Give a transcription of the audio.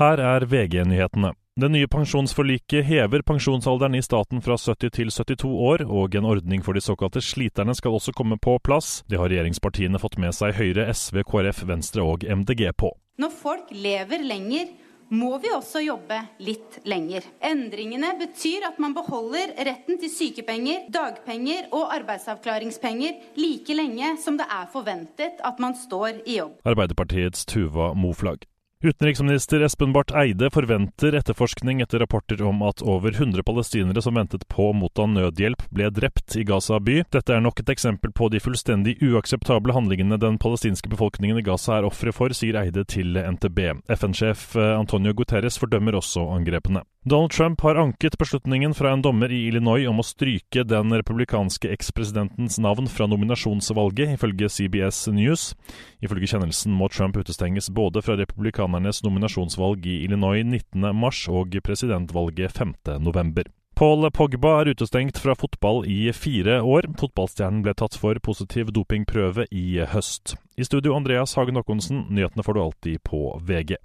Her er VG-nyhetene. Det nye pensjonsforliket hever pensjonsalderen i staten fra 70 til 72 år, og en ordning for de såkalte sliterne skal også komme på plass. Det har regjeringspartiene fått med seg Høyre, SV, KrF, Venstre og MDG på. Når folk lever lenger, må vi også jobbe litt lenger. Endringene betyr at man beholder retten til sykepenger, dagpenger og arbeidsavklaringspenger like lenge som det er forventet at man står i jobb. Arbeiderpartiets Tuva Moflag. Utenriksminister Espen Barth Eide forventer etterforskning etter rapporter om at over 100 palestinere som ventet på å motta nødhjelp, ble drept i Gaza by. Dette er nok et eksempel på de fullstendig uakseptable handlingene den palestinske befolkningen i Gaza er ofre for, sier Eide til NTB. FN-sjef eh, Antonio Guterres fordømmer også angrepene. Donald Trump har anket beslutningen fra en dommer i Illinois om å stryke den republikanske ekspresidentens navn fra nominasjonsvalget, ifølge CBS News. Ifølge kjennelsen må Trump utestenges både fra republikanernes nominasjonsvalg i Illinois 19.3 og presidentvalget 5.11. Paul Pogba er utestengt fra fotball i fire år. Fotballstjernen ble tatt for positiv dopingprøve i høst. I studio Andreas Hagen Håkonsen, nyhetene får du alltid på VG.